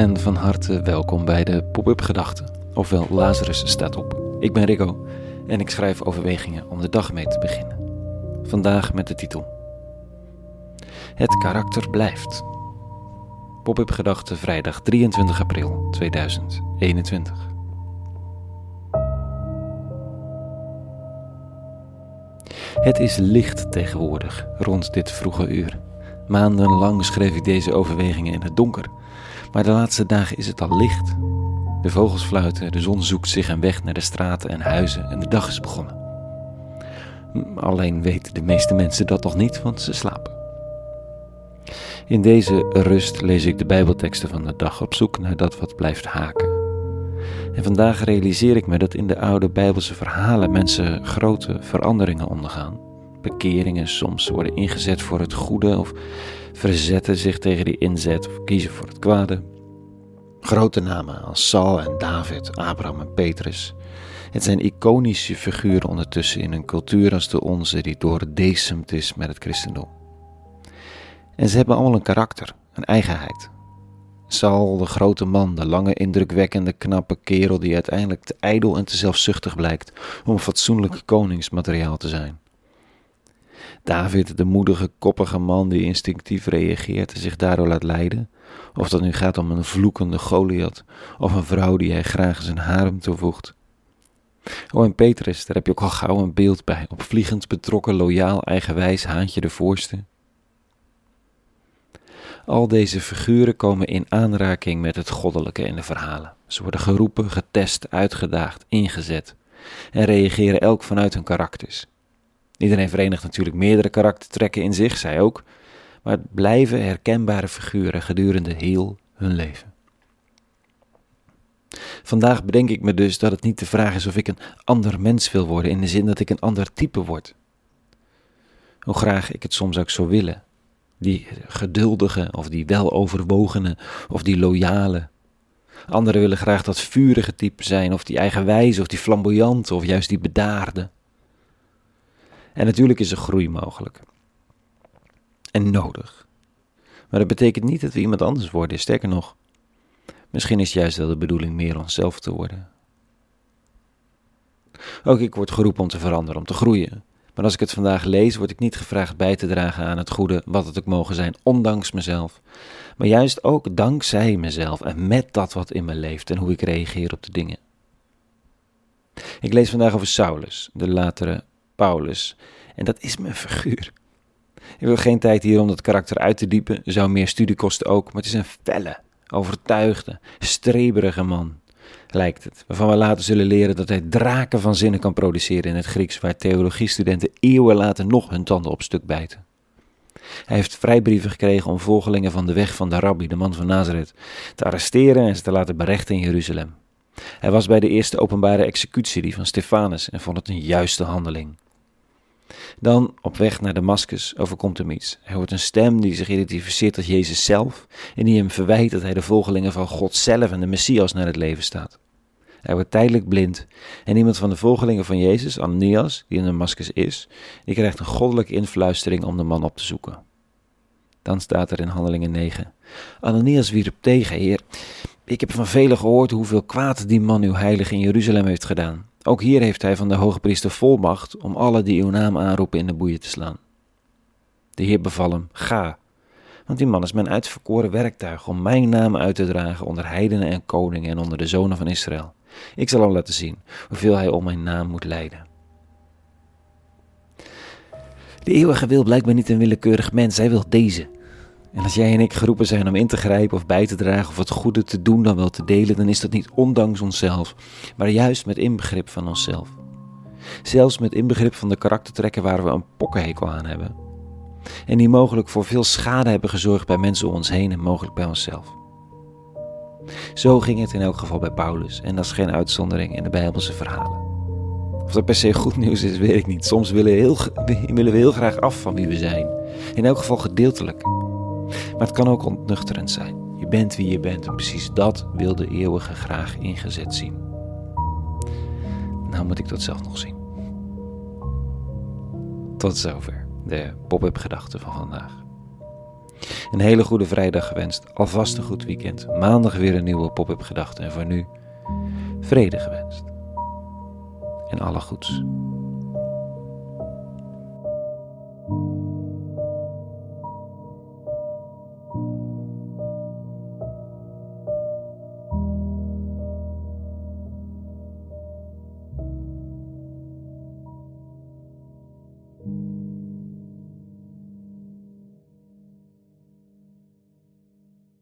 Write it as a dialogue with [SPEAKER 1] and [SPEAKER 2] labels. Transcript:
[SPEAKER 1] en van harte welkom bij de Pop-up Gedachten, ofwel Lazarus staat op. Ik ben Rico en ik schrijf overwegingen om de dag mee te beginnen. Vandaag met de titel Het karakter blijft. Pop-up Gedachten vrijdag 23 april 2021. Het is licht tegenwoordig rond dit vroege uur. Maandenlang schreef ik deze overwegingen in het donker, maar de laatste dagen is het al licht. De vogels fluiten, de zon zoekt zich een weg naar de straten en huizen en de dag is begonnen. Alleen weten de meeste mensen dat nog niet, want ze slapen. In deze rust lees ik de Bijbelteksten van de dag op zoek naar dat wat blijft haken. En vandaag realiseer ik me dat in de oude Bijbelse verhalen mensen grote veranderingen ondergaan. Bekeringen soms worden ingezet voor het goede of verzetten zich tegen die inzet of kiezen voor het kwade. Grote namen als Saul en David, Abraham en Petrus. Het zijn iconische figuren ondertussen in een cultuur als de onze die doordecemd is met het christendom. En ze hebben allemaal een karakter, een eigenheid. Saul, de grote man, de lange, indrukwekkende, knappe kerel die uiteindelijk te ijdel en te zelfzuchtig blijkt om fatsoenlijk koningsmateriaal te zijn. David, de moedige, koppige man die instinctief reageert en zich daardoor laat leiden, of dat nu gaat om een vloekende Goliath of een vrouw die hij graag zijn harem toevoegt. Oh, en Petrus, daar heb je ook al gauw een beeld bij, opvliegend, betrokken, loyaal, eigenwijs, haantje de voorste. Al deze figuren komen in aanraking met het goddelijke in de verhalen. Ze worden geroepen, getest, uitgedaagd, ingezet en reageren elk vanuit hun karakters. Iedereen verenigt natuurlijk meerdere karaktertrekken in zich, zij ook, maar het blijven herkenbare figuren gedurende heel hun leven. Vandaag bedenk ik me dus dat het niet de vraag is of ik een ander mens wil worden, in de zin dat ik een ander type word. Hoe graag ik het soms ook zou willen. Die geduldige, of die weloverwogene, of die loyale. Anderen willen graag dat vurige type zijn, of die eigenwijze, of die flamboyante, of juist die bedaarde. En natuurlijk is er groei mogelijk. En nodig. Maar dat betekent niet dat we iemand anders worden. Sterker nog, misschien is juist wel de bedoeling meer onszelf te worden. Ook ik word geroepen om te veranderen, om te groeien. Maar als ik het vandaag lees, word ik niet gevraagd bij te dragen aan het goede, wat het ook mogen zijn, ondanks mezelf. Maar juist ook dankzij mezelf en met dat wat in me leeft en hoe ik reageer op de dingen. Ik lees vandaag over Saulus, de latere Paulus. En dat is mijn figuur. Ik wil geen tijd hier om dat karakter uit te diepen, zou meer studie kosten ook, maar het is een felle, overtuigde, streberige man, lijkt het. Waarvan we later zullen leren dat hij draken van zinnen kan produceren in het Grieks, waar theologiestudenten eeuwen later nog hun tanden op stuk bijten. Hij heeft vrijbrieven gekregen om volgelingen van de weg van de rabbi, de man van Nazareth, te arresteren en ze te laten berechten in Jeruzalem. Hij was bij de eerste openbare executie, die van Stefanus, en vond het een juiste handeling. Dan, op weg naar Damascus, overkomt hem iets. Hij hoort een stem die zich identificeert als Jezus zelf en die hem verwijt dat hij de volgelingen van God zelf en de Messias naar het leven staat. Hij wordt tijdelijk blind en iemand van de volgelingen van Jezus, Ananias, die in Damascus is, die krijgt een goddelijke influistering om de man op te zoeken. Dan staat er in Handelingen 9. Ananias wierp tegen, Heer, ik heb van velen gehoord hoeveel kwaad die man uw heilige in Jeruzalem heeft gedaan. Ook hier heeft hij van de hoge priester volmacht om alle die uw naam aanroepen in de boeien te slaan. De Heer beval hem, ga, want die man is mijn uitverkoren werktuig om mijn naam uit te dragen onder heidenen en koningen en onder de zonen van Israël. Ik zal hem laten zien hoeveel hij om mijn naam moet lijden. De eeuwige wil blijkbaar niet een willekeurig mens, hij wil deze. En als jij en ik geroepen zijn om in te grijpen of bij te dragen of het goede te doen dan wel te delen, dan is dat niet ondanks onszelf, maar juist met inbegrip van onszelf. Zelfs met inbegrip van de karaktertrekken waar we een pokkenhekel aan hebben. En die mogelijk voor veel schade hebben gezorgd bij mensen om ons heen en mogelijk bij onszelf. Zo ging het in elk geval bij Paulus en dat is geen uitzondering in de Bijbelse verhalen. Of dat per se goed nieuws is, weet ik niet. Soms willen we heel, willen we heel graag af van wie we zijn. In elk geval gedeeltelijk. Maar het kan ook ontnuchterend zijn. Je bent wie je bent en precies dat wil de eeuwige graag ingezet zien. Nou moet ik dat zelf nog zien. Tot zover de pop-up gedachten van vandaag. Een hele goede vrijdag gewenst, alvast een goed weekend. Maandag weer een nieuwe pop-up gedachte en voor nu vrede gewenst. En alle goeds.